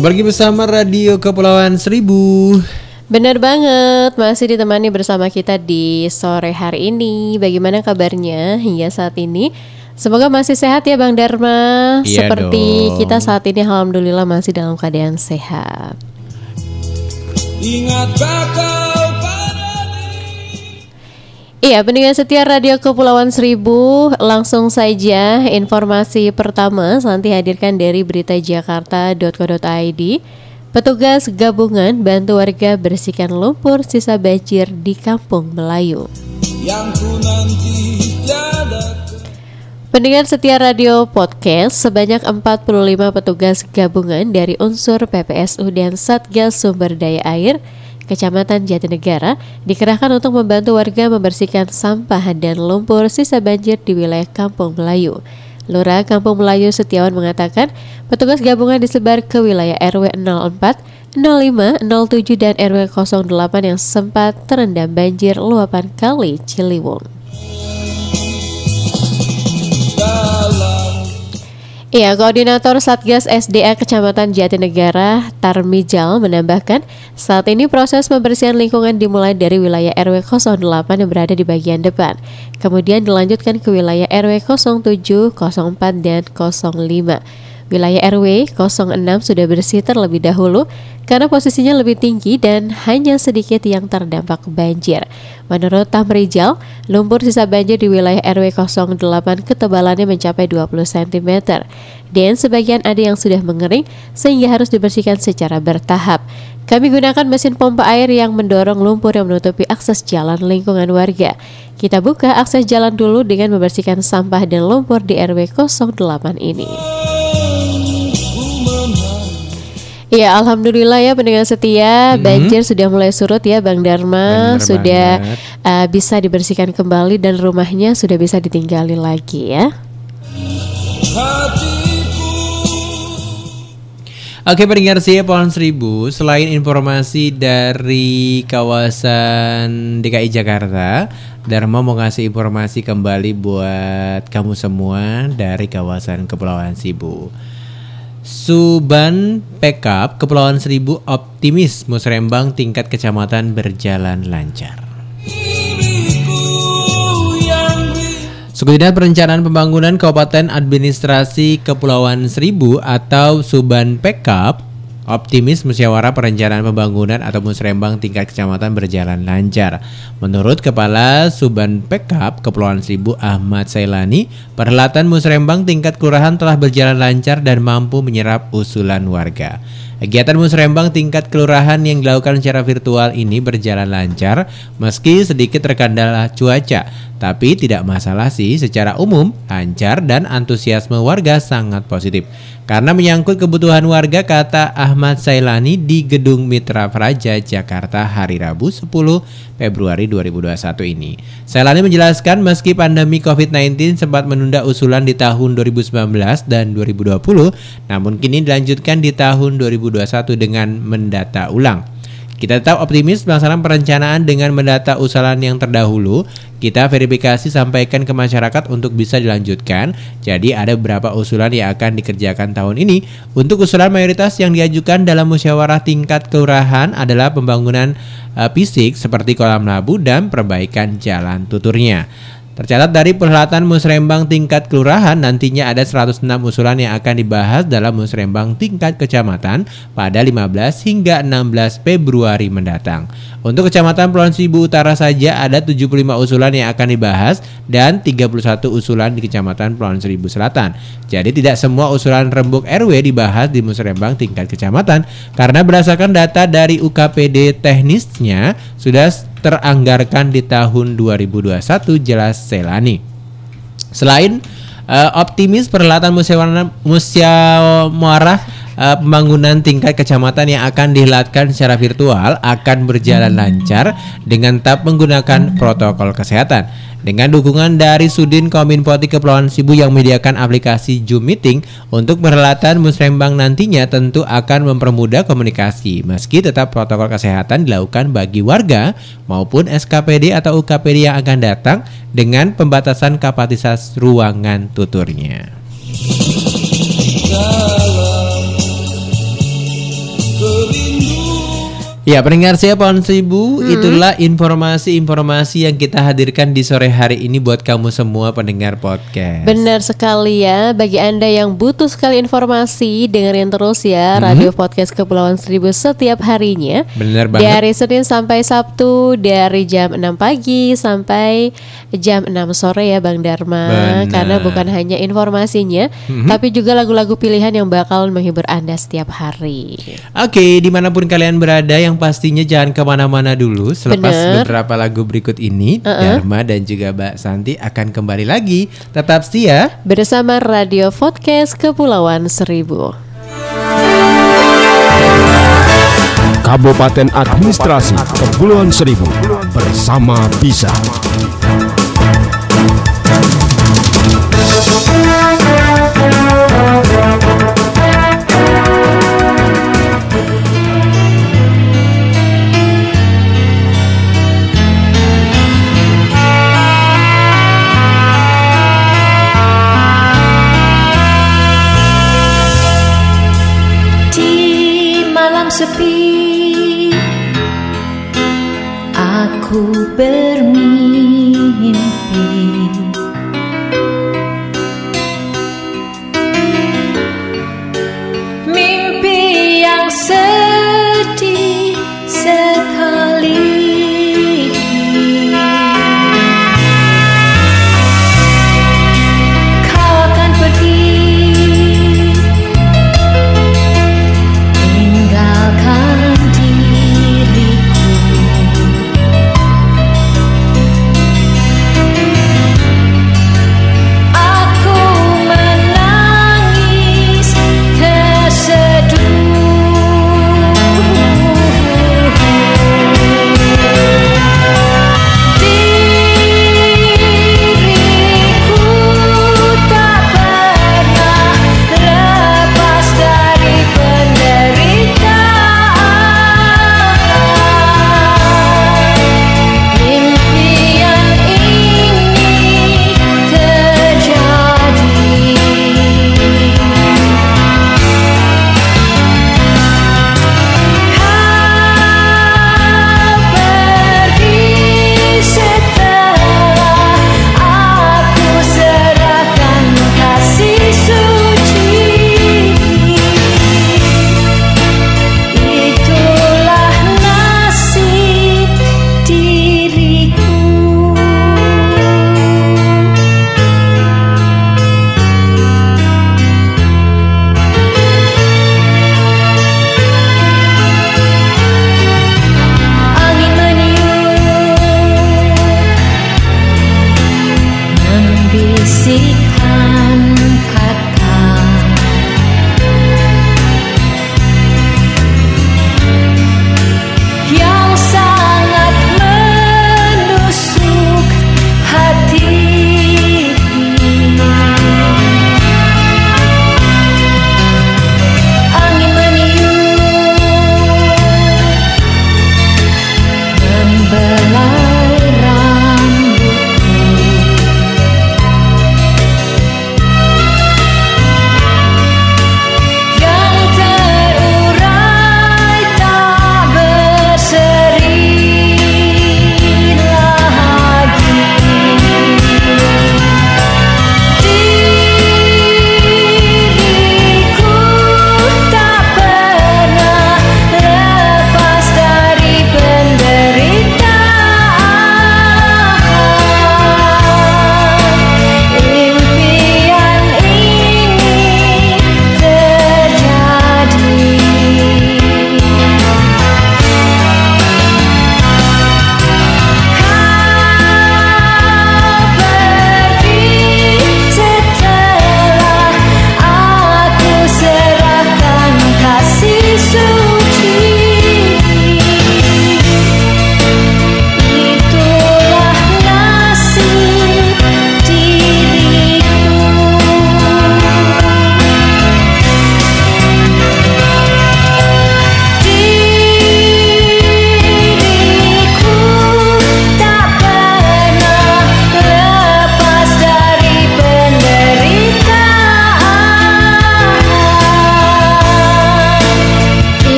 Kembali bersama Radio Kepulauan Seribu. Benar banget, masih ditemani bersama kita di sore hari ini. Bagaimana kabarnya hingga saat ini? Semoga masih sehat ya Bang Dharma. Iya Seperti dong. kita saat ini alhamdulillah masih dalam keadaan sehat. Ingat bakal Iya, pendengar setia Radio Kepulauan Seribu, langsung saja informasi pertama nanti hadirkan dari beritajakarta.co.id. Petugas gabungan bantu warga bersihkan lumpur sisa banjir di Kampung Melayu. yang ku nanti tiada Pendengar setia radio podcast, sebanyak 45 petugas gabungan dari unsur PPSU dan Satgas Sumber Daya Air Kecamatan Jatinegara dikerahkan untuk membantu warga membersihkan sampah dan lumpur sisa banjir di wilayah Kampung Melayu. Lurah Kampung Melayu Setiawan mengatakan petugas gabungan disebar ke wilayah RW 04, 05, 07 dan RW 08 yang sempat terendam banjir luapan kali Ciliwung. Iya, Koordinator Satgas SDA Kecamatan Jatinegara, Tarmijal, menambahkan saat ini proses pembersihan lingkungan dimulai dari wilayah RW 08 yang berada di bagian depan. Kemudian dilanjutkan ke wilayah RW 07, 04, dan 05. Wilayah RW 06 sudah bersih terlebih dahulu karena posisinya lebih tinggi dan hanya sedikit yang terdampak banjir. Menurut Tamrijal, lumpur sisa banjir di wilayah RW 08 ketebalannya mencapai 20 cm dan sebagian ada yang sudah mengering sehingga harus dibersihkan secara bertahap. Kami gunakan mesin pompa air yang mendorong lumpur yang menutupi akses jalan lingkungan warga. Kita buka akses jalan dulu dengan membersihkan sampah dan lumpur di RW 08 ini. Iya, alhamdulillah ya pendengar setia, banjir sudah mulai surut ya Bang Dharma, Bener sudah banget. uh, bisa dibersihkan kembali dan rumahnya sudah bisa ditinggali lagi ya. Oke pendengar sih Pohon Seribu Selain informasi dari kawasan DKI Jakarta Dharma mau ngasih informasi kembali buat kamu semua dari kawasan Kepulauan Seribu Suban Pekap Kepulauan Seribu optimis musrembang tingkat kecamatan berjalan lancar. Suku Dinas Perencanaan Pembangunan Kabupaten Administrasi Kepulauan Seribu atau Suban Pekap optimis musyawarah perencanaan pembangunan atau musrembang tingkat kecamatan berjalan lancar. Menurut Kepala Suban Pekap Kepulauan Seribu Ahmad Sailani, perhelatan musrembang tingkat kelurahan telah berjalan lancar dan mampu menyerap usulan warga. Kegiatan musrembang tingkat kelurahan yang dilakukan secara virtual ini berjalan lancar meski sedikit terkendala cuaca, tapi tidak masalah sih secara umum lancar dan antusiasme warga sangat positif. Karena menyangkut kebutuhan warga kata Ahmad Sailani di Gedung Mitra Praja Jakarta hari Rabu 10 Februari 2021 ini. Sailani menjelaskan meski pandemi COVID-19 sempat menunda usulan di tahun 2019 dan 2020, namun kini dilanjutkan di tahun 2021 dengan mendata ulang. Kita tetap optimis pelaksanaan perencanaan dengan mendata usulan yang terdahulu. Kita verifikasi sampaikan ke masyarakat untuk bisa dilanjutkan. Jadi ada beberapa usulan yang akan dikerjakan tahun ini. Untuk usulan mayoritas yang diajukan dalam musyawarah tingkat kelurahan adalah pembangunan eh, fisik seperti kolam labu dan perbaikan jalan tuturnya. Tercatat dari perhelatan musrembang tingkat kelurahan nantinya ada 106 usulan yang akan dibahas dalam musrembang tingkat kecamatan pada 15 hingga 16 Februari mendatang. Untuk kecamatan Pulau Seribu Utara saja ada 75 usulan yang akan dibahas dan 31 usulan di kecamatan Pulau Seribu Selatan. Jadi tidak semua usulan rembuk RW dibahas di musrembang tingkat kecamatan karena berdasarkan data dari UKPD teknisnya sudah teranggarkan di tahun 2021 jelas Selani. Selain eh, optimis perhelatan musyawarah musyawarah eh, pembangunan tingkat kecamatan yang akan dihelatkan secara virtual akan berjalan lancar dengan tetap menggunakan protokol kesehatan. Dengan dukungan dari Sudin Kominfo Kepulauan Sibu yang menyediakan aplikasi Zoom Meeting untuk perhelatan musrembang nantinya tentu akan mempermudah komunikasi meski tetap protokol kesehatan dilakukan bagi warga maupun SKPD atau UKPD yang akan datang dengan pembatasan kapasitas ruangan tuturnya. Ya pendengar saya Pohon Seribu Hmm. Itulah informasi-informasi yang kita hadirkan di sore hari ini Buat kamu semua pendengar podcast Benar sekali ya, bagi Anda yang butuh sekali informasi, dengerin terus ya Mhm. Radio Podcast Kepulauan Seribu setiap harinya. Bener banget Dari Senin sampai Sabtu dari jam 6 pagi sampai jam 6 sore ya Bang Dharma. Benar. Mhm. Karena bukan hanya informasinya, tapi juga lagu-lagu pilihan yang bakal menghibur Anda setiap hari. Oke, di mana pun kalian berada, yang pastinya jangan ke mana-mana dulu. Selepas Bener. beberapa lagu berikut ini, Dharma dan juga Mbak Santi akan kembali lagi. Tetap setia. Bersama Radio Podcast Kepulauan Seribu. Kabupaten Administrasi Kepulauan Seribu bersama Bisa. recipe.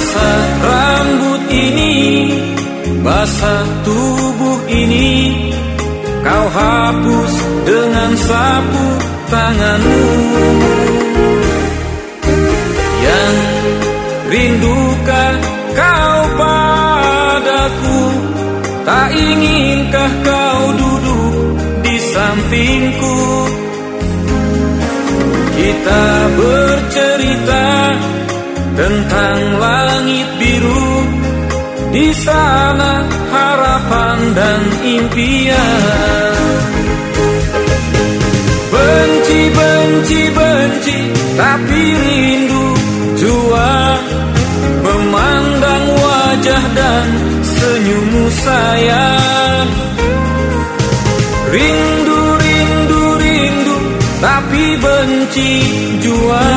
Basah rambut ini Basah tubuh ini Kau hapus dengan sapu tanganmu. Yang rindukah kau padaku Tak inginkah kau duduk di sampingku? Kita bercerita tentang langit biru di sana harapan dan impian. Benci, benci, benci Tapi rindu jua. Memandang wajah dan senyummu sayang. Rindu, rindu, rindu Tapi benci jua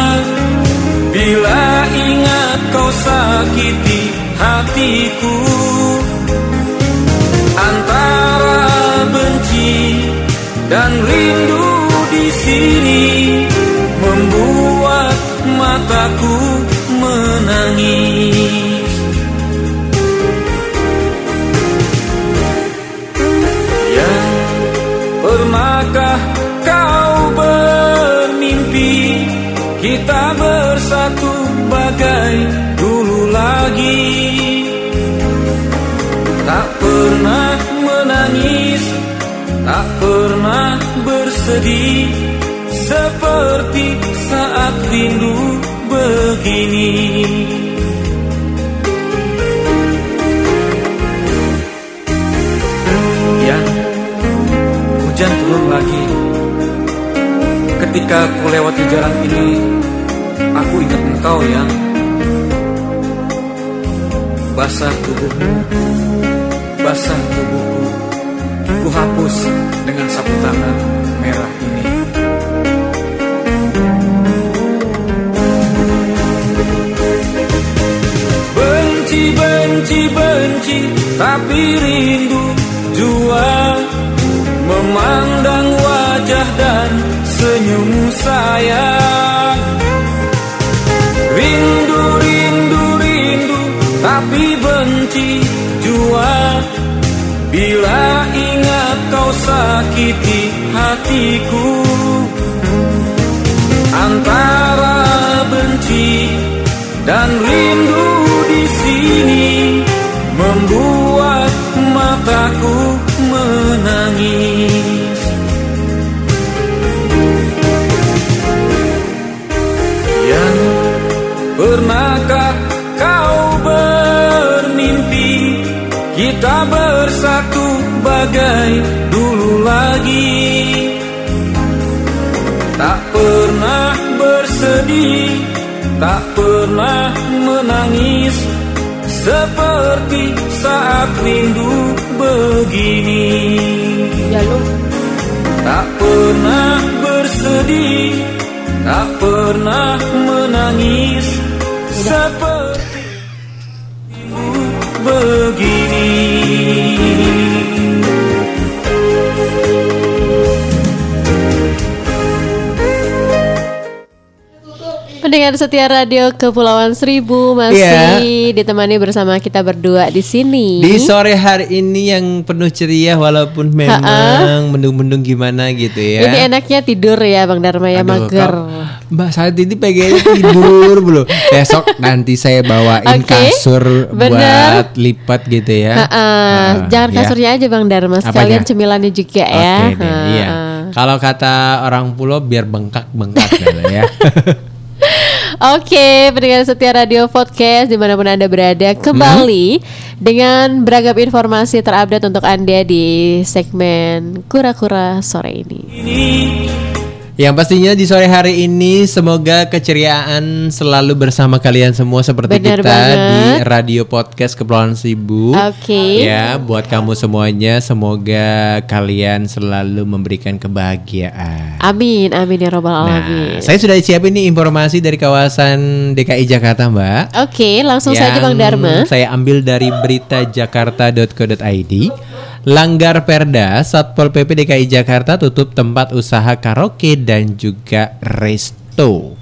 Bila ingat kau sakiti hatiku Antara benci dan rindu di sini Membuat mataku menangis. Yang pernahkah kau bermimpi Kita bagai dulu lagi. Tak pernah menangis Tak pernah bersedih Seperti saat rindu begini. Yang hujan turun lagi. Ketika ku lewati jalan ini Aku ingat engkau yang Basah tubuhmu Basah tubuhku. Ku hapus dengan sapu tangan merah ini. Benci, benci, benci Tapi rindu jua. Memandang wajah dan senyummu sayang Bila ingat kau sakiti hatiku Antara benci dan rindu di sini Membuat mataku menangis. Yang pernahkah kau bermimpi Kita bersatu bagai dulu lagi. Tak pernah bersedih Tak pernah menangis. Seperti saat rindu begini. Tak pernah bersedih Tak pernah menangis. Seperti rindu begini Pendengar setia radio Kepulauan Seribu masih ditemani bersama kita berdua di sini. Di sore hari ini yang penuh ceria walaupun memang mendung-mendung gimana gitu ya. Ini enaknya tidur ya Bang Dharma ya Aduh, mager. Mbak saat ini pengennya tidur belum. Besok nanti saya bawain Oke, kasur bener. buat lipat gitu ya. Ha-ha, Ah, Jangan ya. kasurnya aja Bang Dharma, Apanya? sekalian cemilannya juga ya. Deh, iya. Kalau kata orang pulau biar bengkak-bengkak gitu ya. Oke, pendengar setia Radio Podcast di mana pun Anda berada Kembali dengan beragam informasi terupdate untuk Anda di segmen Kura-Kura sore ini Yang pastinya di sore hari ini semoga keceriaan selalu bersama kalian semua seperti Benar kita banget. di Radio Podcast Kepulauan Seribu. Oke. Ya, buat kamu semuanya semoga kalian selalu memberikan kebahagiaan. Amin, amin ya robbal Nah, alamin saya sudah siapin nih informasi dari kawasan DKI Jakarta, Mbak. Oke, langsung saja Bang Dharma Saya ambil dari beritajakarta.co.id. Langgar Perda, Satpol PP DKI Jakarta tutup tempat usaha karaoke dan juga resto.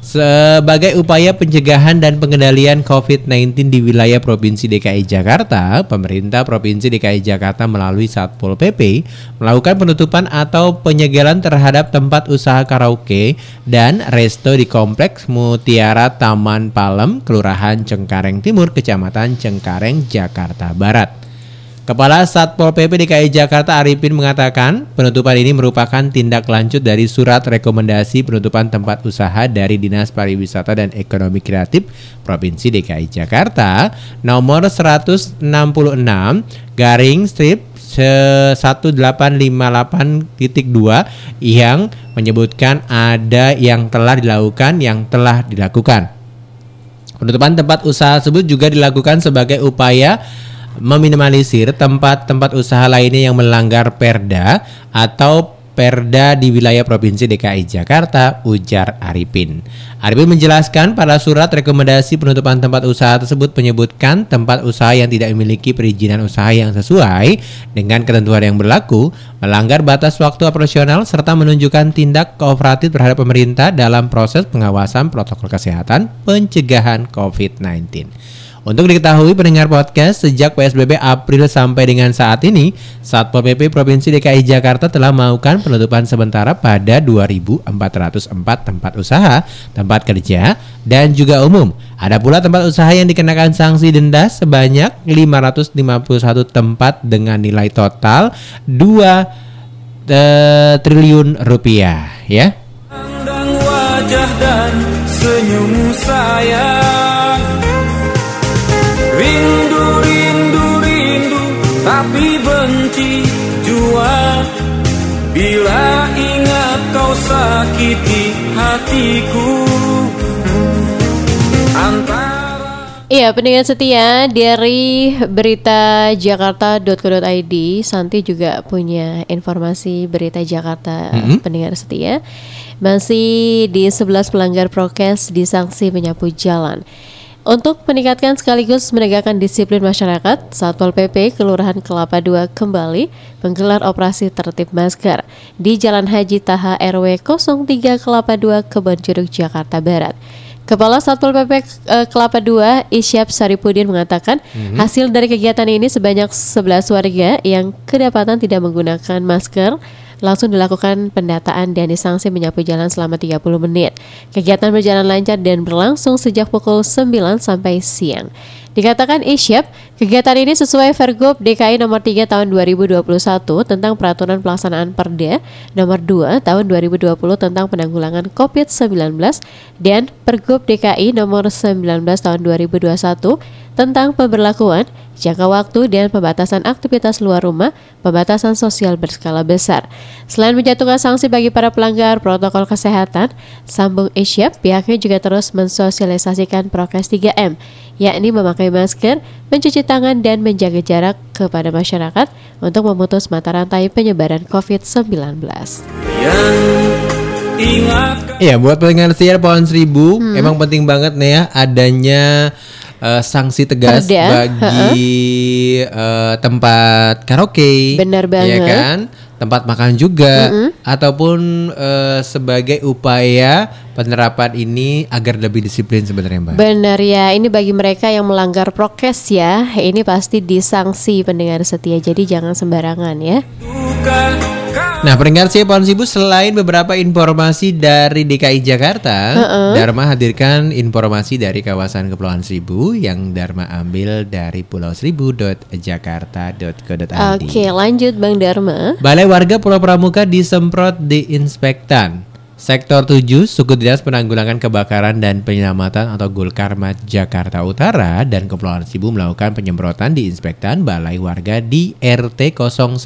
Sebagai upaya pencegahan dan pengendalian COVID-19 di wilayah Provinsi DKI Jakarta, pemerintah Provinsi DKI Jakarta melalui Satpol PP melakukan penutupan atau penyegelan terhadap tempat usaha karaoke dan resto di Kompleks Mutiara Taman Palem, Kelurahan Cengkareng Timur, Kecamatan Cengkareng, Jakarta Barat. Kepala Satpol PP DKI Jakarta Arifin mengatakan penutupan ini merupakan tindak lanjut dari surat rekomendasi penutupan tempat usaha dari Dinas Pariwisata dan Ekonomi Kreatif Provinsi DKI Jakarta nomor 166 garing strip 1858.2 yang menyebutkan ada yang telah dilakukan yang telah dilakukan. Penutupan tempat usaha tersebut juga dilakukan sebagai upaya meminimalisir tempat-tempat usaha lainnya yang melanggar perda atau perda di wilayah Provinsi DKI Jakarta, ujar Arifin. Arifin menjelaskan pada surat rekomendasi penutupan tempat usaha tersebut menyebutkan tempat usaha yang tidak memiliki perizinan usaha yang sesuai dengan ketentuan yang berlaku, melanggar batas waktu operasional serta menunjukkan tindak kooperatif terhadap pemerintah dalam proses pengawasan protokol kesehatan pencegahan COVID-19. Untuk diketahui pendengar podcast, sejak PSBB April sampai dengan saat ini, Satpol PP Provinsi DKI Jakarta telah melakukan penutupan sementara pada 2.404 tempat usaha, tempat kerja, dan juga umum. Ada pula tempat usaha yang dikenakan sanksi denda sebanyak 551 tempat dengan nilai total 2 eh, triliun rupiah ya. Wajah dan senyum sayang sakiti hatiku Antara Iya, pendengar setia dari berita jakarta.co.id, Santi juga punya informasi berita Jakarta pendengar setia. Masih di 11 pelanggar prokes disanksi menyapu jalan. Untuk meningkatkan sekaligus menegakkan disiplin masyarakat, Satpol PP Kelurahan Kelapa II kembali menggelar operasi tertib masker di Jalan Haji Taha RW 03 Kelapa II Kebonjeruk Jakarta Barat. Kepala Satpol PP eh, Kelapa II Isyap Saripudin mengatakan hasil dari kegiatan ini sebanyak 11 warga yang kedapatan tidak menggunakan masker langsung dilakukan pendataan dan disanksi menyapu jalan selama 30 menit. Kegiatan berjalan lancar dan berlangsung sejak pukul 9 sampai siang. Dikatakan Isyap, kegiatan ini sesuai Pergub DKI nomor 3 tahun 2021 tentang peraturan pelaksanaan Perda nomor 2 tahun 2020 tentang penanggulangan COVID-19 dan Pergub DKI nomor 19 tahun 2021 tentang pemberlakuan jangka waktu dan pembatasan aktivitas luar rumah, pembatasan sosial berskala besar. Selain menjatuhkan sanksi bagi para pelanggar protokol kesehatan, sambung Isyap pihaknya juga terus mensosialisasikan prokes 3M, yakni memakai masker, mencuci tangan, dan menjaga jarak kepada masyarakat untuk memutus mata rantai penyebaran COVID-19. yang ingat Iya, buat pendengar siar pohon seribu, Hmm. emang penting banget nih ya adanya eh, sanksi tegas Perda, bagi eh, tempat karaoke. Benar Iya banget. kan? Tempat makan juga ataupun eh, sebagai upaya penerapan ini agar lebih disiplin sebenarnya, Mbak. Benar ya, ini bagi mereka yang melanggar prokes ya, ini pasti disanksi pendengar setia, jadi jangan sembarangan ya. duka Nah, pendengar Cepon Sibu selain beberapa informasi dari DKI Jakarta, Dharma hadirkan informasi dari kawasan Kepulauan Seribu yang Dharma ambil dari Pulau Seribu.jakarta.co.id. Oke, lanjut Bang Dharma. Balai warga Pulau Pramuka disemprot diinspektan. Sektor 7, Suku Dinas Penanggulangan Kebakaran dan Penyelamatan atau Gulkarmat Jakarta Utara dan Kepulauan Seribu melakukan penyemprotan di inspektan balai warga di RT 01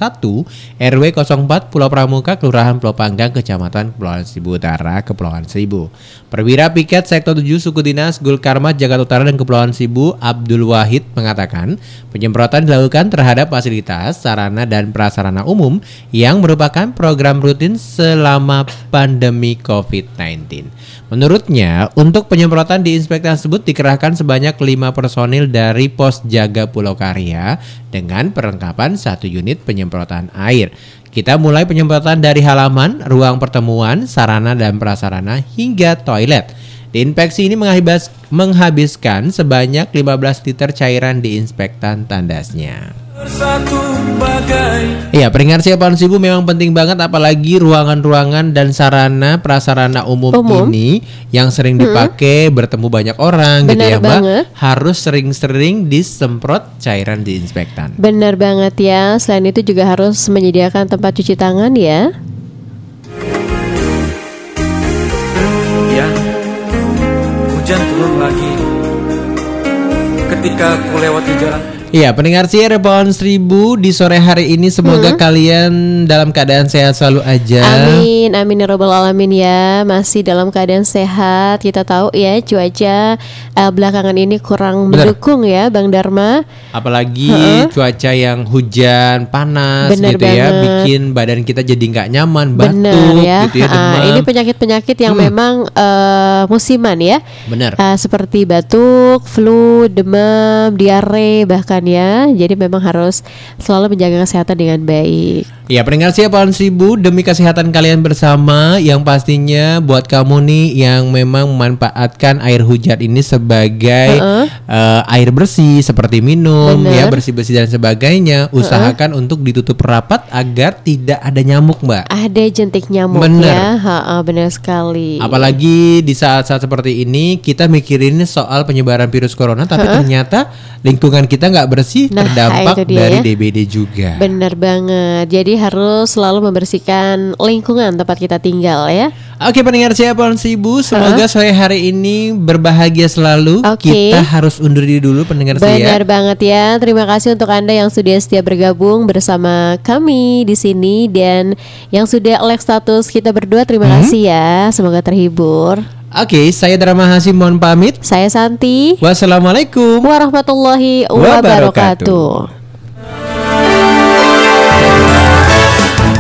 RW 04 Pulau Pramuka Kelurahan Pulau Panggang Kecamatan Kepulauan Seribu Utara Kepulauan Seribu. Perwira Piket Sektor 7 Suku Dinas Gulkarmat Jakarta Utara dan Kepulauan Seribu Abdul Wahid mengatakan penyemprotan dilakukan terhadap fasilitas, sarana dan prasarana umum yang merupakan program rutin selama pandemi COVID-19. Menurutnya, untuk penyemprotan di inspektan tersebut dikerahkan sebanyak 5 personil dari pos jaga Pulau Karya dengan perlengkapan satu unit penyemprotan air. Kita mulai penyemprotan dari halaman, ruang pertemuan, sarana dan prasarana hingga toilet. Diinspeksi ini menghabis- menghabiskan sebanyak 15 liter cairan di inspektan tandasnya. Iya, peringatan siapaan Sibu memang penting banget apalagi ruangan-ruangan dan sarana prasarana umum, Umum. ini yang sering dipakai bertemu banyak orang gitu Benar ya, Mbak. banget. Harus sering-sering disemprot cairan diinspektan. Benar banget ya. Selain itu juga harus menyediakan tempat cuci tangan ya. Ya Hujan turun lagi Ketika ku lewati jalan Iya, pendengar siar pohon seribu di sore hari ini semoga kalian dalam keadaan sehat selalu aja. Amin, amin ya robbal alamin ya. Masih dalam keadaan sehat. Kita tahu ya cuaca eh, belakangan ini kurang Benar. mendukung ya, Bang Dharma. Apalagi cuaca yang hujan, panas Bener gitu ya, banget. bikin badan kita jadi nggak nyaman, batuk Benar ya. gitu ya, demam. Hmm. ini penyakit-penyakit yang memang eh, musiman ya. Benar. Ah, seperti batuk, flu, demam, diare bahkan ya. Jadi memang harus selalu menjaga kesehatan dengan baik. Ya pendengar siapa pohon seribu demi kesehatan kalian bersama yang pastinya buat kamu nih yang memang memanfaatkan air hujan ini sebagai eh, air bersih seperti minum Bener. ya bersih-bersih dan sebagainya usahakan untuk ditutup rapat agar tidak ada nyamuk mbak. Ada jentik nyamuk Bener. ya. Ha-ha, benar sekali. Apalagi di saat-saat seperti ini kita mikirin soal penyebaran virus corona tapi ternyata lingkungan kita nggak bersih Nah, terdampak dari ya. DBD juga. Bener banget. Jadi harus selalu membersihkan lingkungan tempat kita tinggal ya. Oke pendengar siapa Sibu Semoga sore hari ini berbahagia selalu Oke. Kita harus undur diri dulu pendengar Benar saya banget ya. Terima kasih untuk Anda yang sudah setia bergabung bersama kami di sini dan yang sudah like status kita berdua terima Hmm? kasih ya. Semoga terhibur. Oke saya Drama Hasim mohon pamit Saya Santi. Wassalamualaikum Warahmatullahi Wabarakatuh. wabarakatuh.